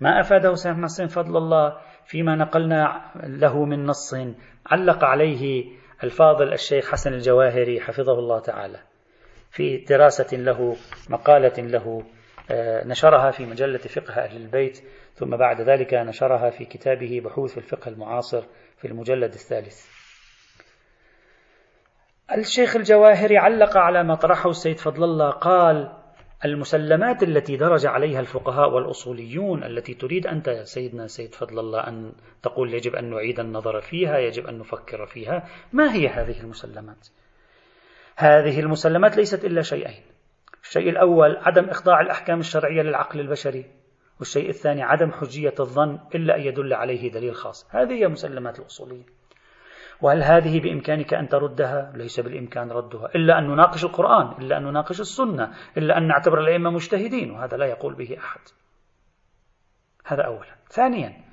Speaker 1: ما أفاده سيد محمد حسين فضل الله فيما نقلنا له من نص علق عليه الفاضل الشيخ حسن الجواهري حفظه الله تعالى. في دراسة له مقالة له آه، نشرها في مجلة فقه أهل البيت ثم بعد ذلك نشرها في كتابه بحوث الفقه المعاصر في المجلد الثالث. الشيخ الجواهري علق على ما طرحه السيد فضل الله قال المسلمات التي درج عليها الفقهاء والأصوليون التي تريد أنت سيدنا سيد فضل الله أن تقول يجب أن نعيد النظر فيها يجب أن نفكر فيها ما هي هذه المسلمات؟ هذه المسلمات ليست إلا شيئين. الشيء الأول عدم إخضاع الأحكام الشرعية للعقل البشري والشيء الثاني عدم حجية الظن إلا أن يدل عليه دليل خاص. هذه هي مسلمات الأصولية. وهل هذه بإمكانك أن تردها؟ ليس بالإمكان ردها. إلا أن نناقش القرآن إلا أن نناقش السنة إلا أن نعتبر الأئمة مجتهدين وهذا لا يقول به أحد. هذا أولا. ثانيا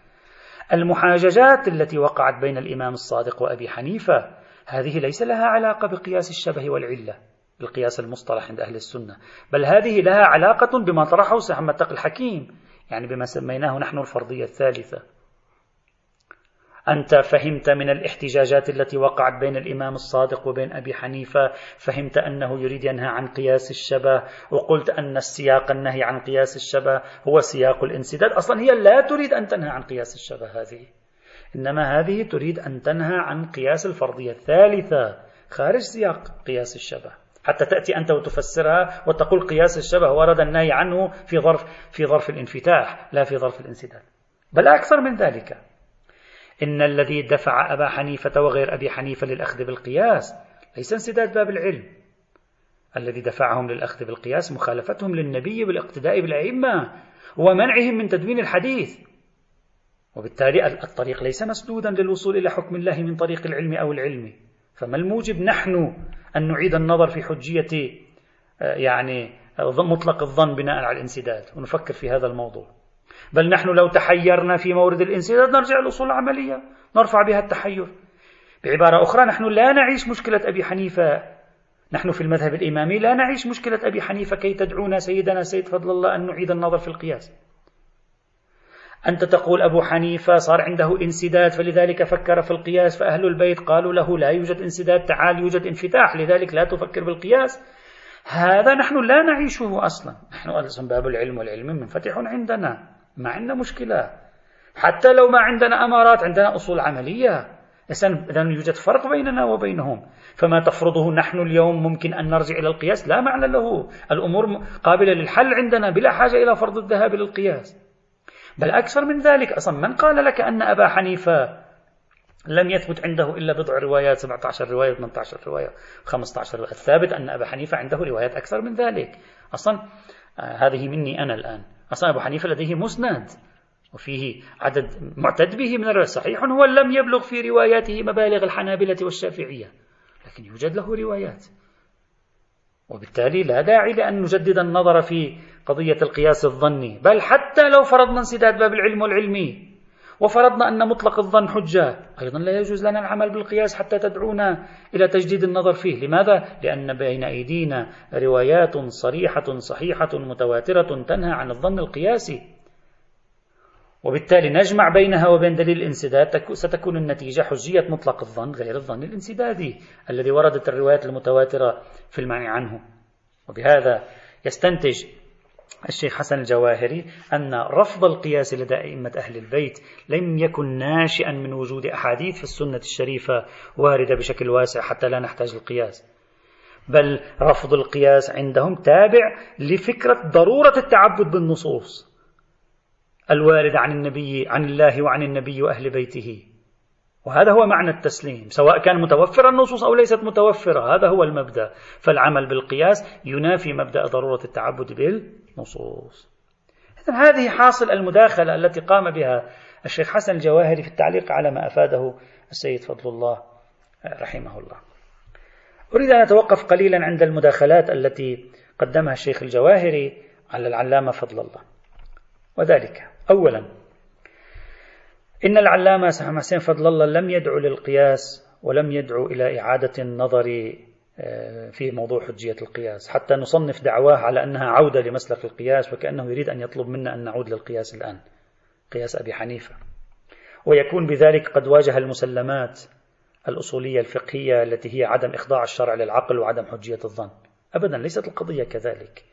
Speaker 1: المحاججات التي وقعت بين الإمام الصادق وأبي حنيفة هذه ليس لها علاقة بقياس الشبه والعلة بالقياس المصطلح عند أهل السنة بل هذه لها علاقة بما طرحه محمد تقي الحكيم يعني بما سميناه نحن الفرضية الثالثة. أنت فهمت من الاحتجاجات التي وقعت بين الإمام الصادق وبين أبي حنيفة فهمت أنه يريد ينهى عن قياس الشبه وقلت أن السياق النهي عن قياس الشبه هو سياق الانسداد. أصلا هي لا تريد أن تنهى عن قياس الشبه هذه. إنما هذه تريد أن تنهى عن قياس الفرضية الثالثة خارج سياق قياس الشبه. حتى تأتي أنت وتفسرها وتقول قياس الشبه ورد النهي عنه في ظرف في ظرف الانفتاح لا في ظرف الانسداد. بل أكثر من ذلك. إن الذي دفع أبا حنيفة وغير أبي حنيفة للأخذ بالقياس ليس انسداد باب العلم. الذي دفعهم للأخذ بالقياس مخالفتهم للنبي بالاقتداء بالأئمة ومنعهم من تدوين الحديث. وبالتالي الطريق ليس مسدودا للوصول إلى حكم الله من طريق العلم أو العلم. فما الموجب؟ نحن أن نعيد النظر في حجية يعني مطلق الظن بناء على الانسداد ونفكر في هذا الموضوع. بل نحن لو تحيرنا في مورد الانسداد نرجع للأصول العملية نرفع بها التحير. بعبارة أخرى نحن لا نعيش مشكلة أبي حنيفة. نحن في المذهب الإمامي لا نعيش مشكلة أبي حنيفة كي تدعونا سيدنا سيد فضل الله أن نعيد النظر في القياس. أنت تقول أبو حنيفة صار عنده انسداد فلذلك فكر في القياس فأهل البيت قالوا له لا يوجد انسداد تعال يوجد انفتاح لذلك لا تفكر بالقياس. هذا نحن لا نعيشه أصلا. نحن أصلا باب العلم والعلم منفتح عندنا ما عندنا مشكلة. حتى لو ما عندنا أمارات عندنا أصول عملية. إذا يوجد فرق بيننا وبينهم. فما تفرضه نحن اليوم ممكن أن نرجع إلى القياس؟ لا معنى له. الأمور قابلة للحل عندنا بلا حاجة إلى فرض الذهاب للقياس. بل أكثر من ذلك. أصلا من قال لك أن أبا حنيفة لم يثبت عنده إلا بضع روايات 17 رواية 18 رواية 15 رواية. الثابت أن أبا حنيفة عنده روايات أكثر من ذلك. أصلا آه، هذه مني أنا الآن. أصلا أبو حنيفة لديه مسند وفيه عدد معتد به من الروايات. صحيح هو لم يبلغ في رواياته مبالغ الحنابلة والشافعية لكن يوجد له روايات. وبالتالي لا داعي لأن نجدد النظر في قضية القياس الظني. بل حتى لو فرضنا انسداد باب العلم والعلمي وفرضنا أن مطلق الظن حجة أيضا لا يجوز لنا العمل بالقياس حتى تدعونا إلى تجديد النظر فيه. لماذا؟ لأن بين أيدينا روايات صريحة صحيحة متواترة تنهى عن الظن القياسي. وبالتالي نجمع بينها وبين دليل الانسداد ستكون النتيجة حجية مطلق الظن غير الظن الانسدادي الذي وردت الروايات المتواترة في المعنى عنه. وبهذا يستنتج الشيخ حسن الجواهري أن رفض القياس لدى أئمة أهل البيت لم يكن ناشئا من وجود أحاديث في السنة الشريفة واردة بشكل واسع حتى لا نحتاج القياس بل رفض القياس عندهم تابع لفكرة ضرورة التعبد بالنصوص الواردة عن النبي عن الله وعن النبي وأهل بيته. وهذا هو معنى التسليم سواء كان متوفر النصوص أو ليست متوفرة هذا هو المبدأ. فالعمل بالقياس ينافي مبدأ ضرورة التعبد بالنصوص هذه حاصل المداخلة التي قام بها الشيخ حسن الجواهري في التعليق على ما أفاده السيد فضل الله رحمه الله. أريد أن أتوقف قليلا عند المداخلات التي قدمها الشيخ الجواهري على العلامة فضل الله. وذلك أولا إن العلامة حسين فضل الله لم يدعو للقياس ولم يدعو إلى إعادة النظر في موضوع حجية القياس. حتى نصنف دعواه على أنها عودة لمسلك القياس وكأنه يريد أن يطلب منا أن نعود للقياس الآن. قياس أبي حنيفة. ويكون بذلك قد واجه المسلمات الأصولية الفقهية التي هي عدم إخضاع الشرع للعقل وعدم حجية الظن. أبدا ليست القضية كذلك.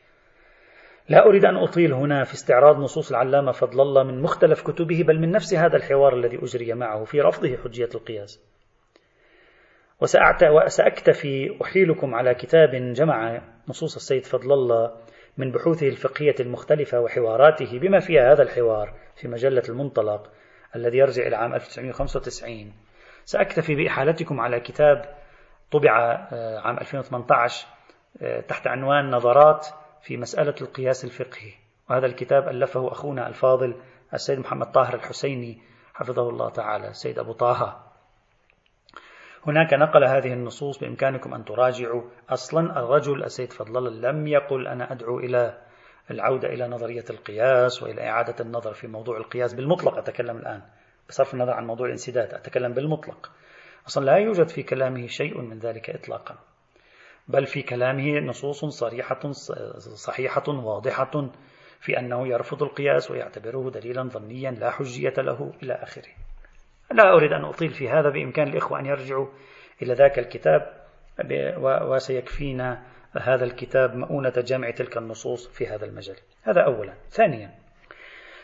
Speaker 1: لا أريد أن أطيل هنا في استعراض نصوص العلامة فضل الله من مختلف كتبه بل من نفس هذا الحوار الذي أجري معه في رفضه حجية القياس. وسأكتفي أحيلكم على كتاب جمع نصوص السيد فضل الله من بحوثه الفقهية المختلفة وحواراته بما فيها هذا الحوار في مجلة المنطلق الذي يرجع إلى عام 1995 سأكتفي بإحالتكم على كتاب طبع آه، عام 2018 آه، تحت عنوان نظرات في مسألة القياس الفقهي. وهذا الكتاب ألفه أخونا الفاضل السيد محمد طاهر الحسيني حفظه الله تعالى السيد أبو طه. هناك نقل هذه النصوص بإمكانكم أن تراجعوا. أصلا الرجل السيد فضل الله لم يقل أنا أدعو إلى العودة إلى نظرية القياس وإلى إعادة النظر في موضوع القياس بالمطلق. أتكلم الآن بصرف النظر عن موضوع الانسداد أتكلم بالمطلق. أصلا لا يوجد في كلامه شيء من ذلك إطلاقا بل في كلامه نصوص صريحة صحيحة واضحة في أنه يرفض القياس ويعتبره دليلا ظنيا لا حجية له إلى آخره. لا أريد أن أطيل في هذا بإمكان الإخوة أن يرجعوا إلى ذاك الكتاب وسيكفينا هذا الكتاب مؤونة جمع تلك النصوص في هذا المجال. هذا أولا. ثانيا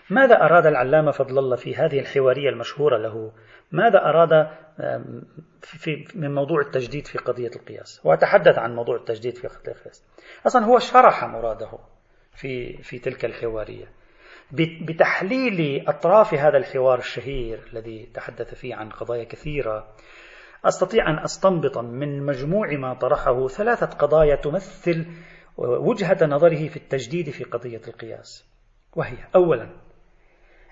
Speaker 1: ماذا أراد العلامة فضل الله في هذه الحوارية المشهورة له؟ ماذا أراد في من موضوع التجديد في قضية القياس؟ وأتحدث عن موضوع التجديد في قضية القياس. أصلا هو شرح مراده في في تلك الحوارية. بتحليل أطراف هذا الحوار الشهير الذي تحدث فيه عن قضايا كثيرة أستطيع أن أستنبط من مجموع ما طرحه ثلاثة قضايا تمثل وجهة نظره في التجديد في قضية القياس. وهي أولا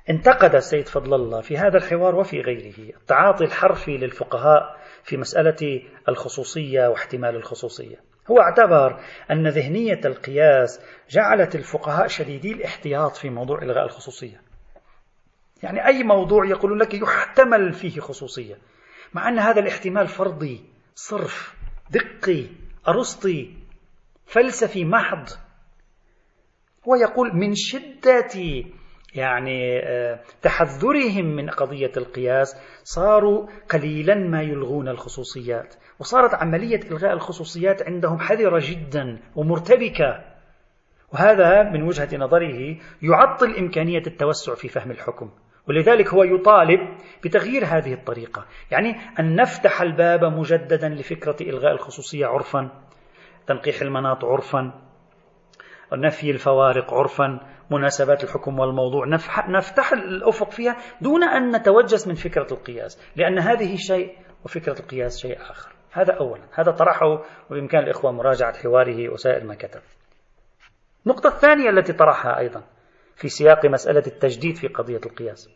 Speaker 1: انتقد السيد فضل الله في هذا الحوار وفي غيره التعاطي الحرفي للفقهاء في مسألة الخصوصية واحتمال الخصوصية. هو اعتبر أن ذهنية القياس جعلت الفقهاء شديدي الاحتياط في موضوع إلغاء الخصوصية. يعني أي موضوع يقول لك يحتمل فيه خصوصية. مع أن هذا الاحتمال فرضي صرف دقي أرسطي فلسفي محض. هو يقول من شدة يعني آه، تحذرهم من قضية القياس. صاروا قليلا ما يلغون الخصوصيات وصارت عملية إلغاء الخصوصيات عندهم حذرة جدا ومرتبكة. وهذا من وجهة نظره يعطل إمكانية التوسع في فهم الحكم ولذلك هو يطالب بتغيير هذه الطريقة. يعني أن نفتح الباب مجددا لفكرة إلغاء الخصوصية عرفا تنقيح المناط عرفا نفي الفوارق عرفا مناسبات الحكم والموضوع. نفتح الأفق فيها دون أن نتوجس من فكرة القياس لأن هذه شيء وفكرة القياس شيء آخر. هذا أولا. هذا طرحه وبإمكان الإخوة مراجعة حواره وسائر ما كتب. النقطة الثانية التي طرحها أيضا في سياق مسألة التجديد في قضية القياس.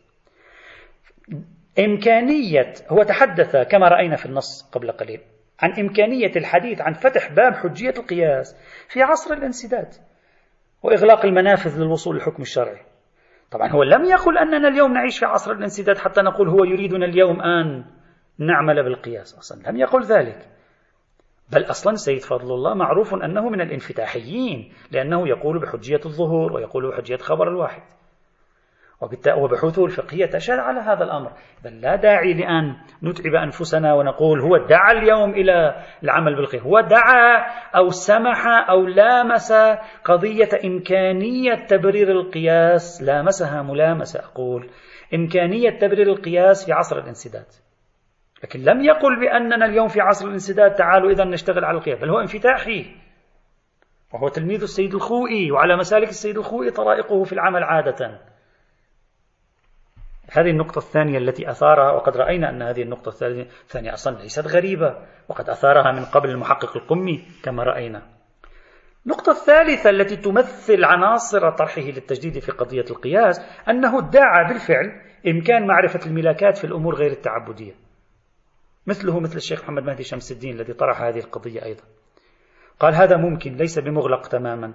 Speaker 1: إمكانية هو تحدث كما رأينا في النص قبل قليل عن إمكانية الحديث عن فتح باب حجية القياس في عصر الانسداد. وإغلاق المنافذ للوصول للحكم الشرعي. طبعا هو لم يقل أننا اليوم نعيش في عصر الانسداد حتى نقول هو يريدنا اليوم أن نعمل بالقياس أصلا. لم يقل ذلك. بل أصلا سيد فضل الله معروف أنه من الانفتاحيين لأنه يقول بحجية الظهور ويقول بحجية خبر الواحد. وبحوثه الفقهية تشهد على هذا الأمر. بل لا داعي لأن نتعب أنفسنا ونقول هو دعا اليوم إلى العمل بالخير هو دعا أو سمح أو لامس قضية إمكانية تبرير القياس. لامسها ملامسة أقول. إمكانية تبرير القياس في عصر الانسداد. لكن لم يقل بأننا اليوم في عصر الانسداد تعالوا إذا نشتغل على القياس. بل هو انفتاحي. وهو تلميذ السيد الخوئي وعلى مسالك السيد الخوئي طرائقه في العمل عادة. هذه النقطة الثانية التي أثارها وقد رأينا أن هذه النقطة الثانية أصلا ليست غريبة وقد أثارها من قبل المحقق القمي كما رأينا. النقطة الثالثة التي تمثل عناصر طرحه للتجديد في قضية القياس أنه ادعى بالفعل إمكان معرفة الملاكات في الأمور غير التعبدية. مثله مثل الشيخ محمد مهدي شمس الدين الذي طرح هذه القضية أيضا. قال هذا ممكن ليس بمغلق تماما.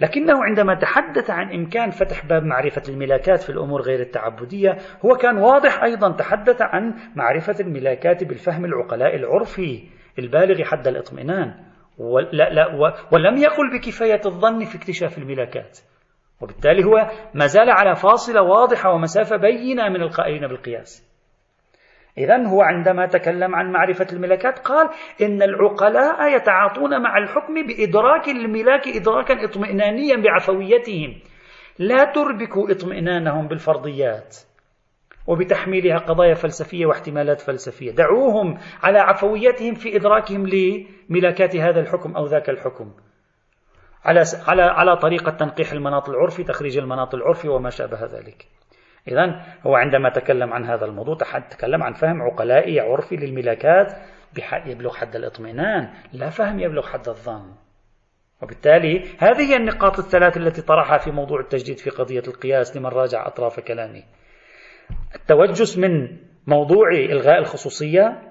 Speaker 1: لكنه عندما تحدث عن إمكان فتح باب معرفة الملاكات في الأمور غير التعبدية هو كان واضح أيضا تحدث عن معرفة الملاكات بالفهم العقلاء العرفي البالغ حد الاطمئنان. ولا لا ولم يقل بكفاية الظن في اكتشاف الملاكات. وبالتالي هو ما زال على فاصلة واضحة ومسافة بينة من القائلين بالقياس. إذا هو عندما تكلم عن معرفة الملكات قال إن العقلاء يتعاطون مع الحكم بإدراك الملاك إدراكا اطمئنانيا بعفويتهم. لا تربكوا اطمئنانهم بالفرضيات وبتحميلها قضايا فلسفية واحتمالات فلسفية. دعوهم على عفويتهم في إدراكهم لملاكات هذا الحكم أو ذاك الحكم. على على على طريقة تنقيح المناط العرفي تخريج المناط العرفي وما شابه ذلك. إذا هو عندما تكلم عن هذا الموضوع تكلم عن فهم عقلائي عرفي للملاكات يبلغ حد الاطمئنان لا فهم يبلغ حد الظن. وبالتالي هذه هي النقاط الثلاث التي طرحها في موضوع التجديد في قضية القياس لمن راجع أطراف كلامي. التوجس من موضوع إلغاء الخصوصية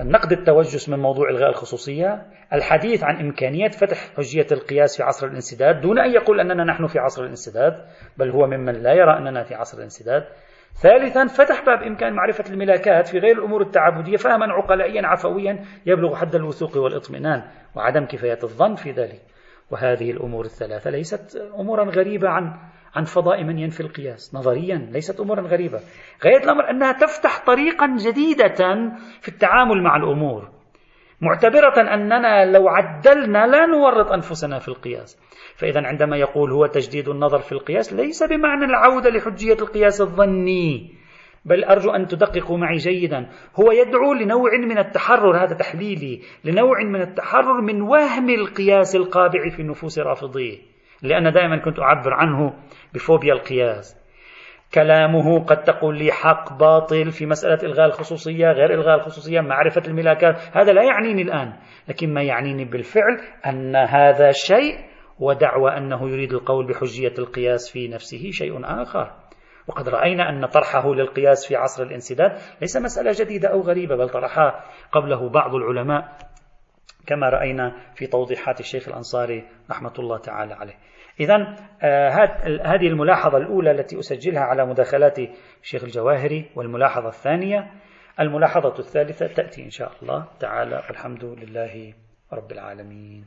Speaker 1: نقد التوجس من موضوع إلغاء الخصوصية الحديث عن إمكانية فتح حجية القياس في عصر الانسداد دون أن يقول أننا نحن في عصر الانسداد بل هو ممن لا يرى أننا في عصر الانسداد. ثالثا فتح باب إمكان معرفة الملاكات في غير الأمور التعبدية فهما عقلائيا عفويا يبلغ حد الوثوق والإطمئنان وعدم كفاية الظن في ذلك. وهذه الأمور الثلاثة ليست أمورا غريبة عن عن فضاء من ينفي القياس. نظريا ليست أمورا غريبة. غاية الأمر أنها تفتح طريقا جديدة في التعامل مع الأمور. معتبرة أننا لو عدلنا لا نورط أنفسنا في القياس. فإذا عندما يقول هو تجديد النظر في القياس ليس بمعنى العودة لحجية القياس الظني. بل أرجو أن تدققوا معي جيدا. هو يدعو لنوع من التحرر هذا تحليلي لنوع من التحرر من وهم القياس القابع في نفوس رافضيه. لأن دائما كنت أعبر عنه بفوبيا القياس. كلامه قد تقول لي حق باطل في مسألة إلغاء الخصوصية غير إلغاء الخصوصية معرفة الملاكات. هذا لا يعنيني الآن لكن ما يعنيني بالفعل أن هذا شيء ودعوى أنه يريد القول بحجية القياس في نفسه شيء آخر. وقد رأينا أن طرحه للقياس في عصر الانسداد ليس مسألة جديدة أو غريبة بل طرحها قبله بعض العلماء كما رأينا في توضيحات الشيخ الأنصاري رحمة الله تعالى عليه. إذا آه هذه الملاحظة الأولى التي أسجلها على مداخلات الشيخ الجواهري والملاحظة الثانية الملاحظة الثالثة تأتي إن شاء الله تعالى والحمد لله رب العالمين.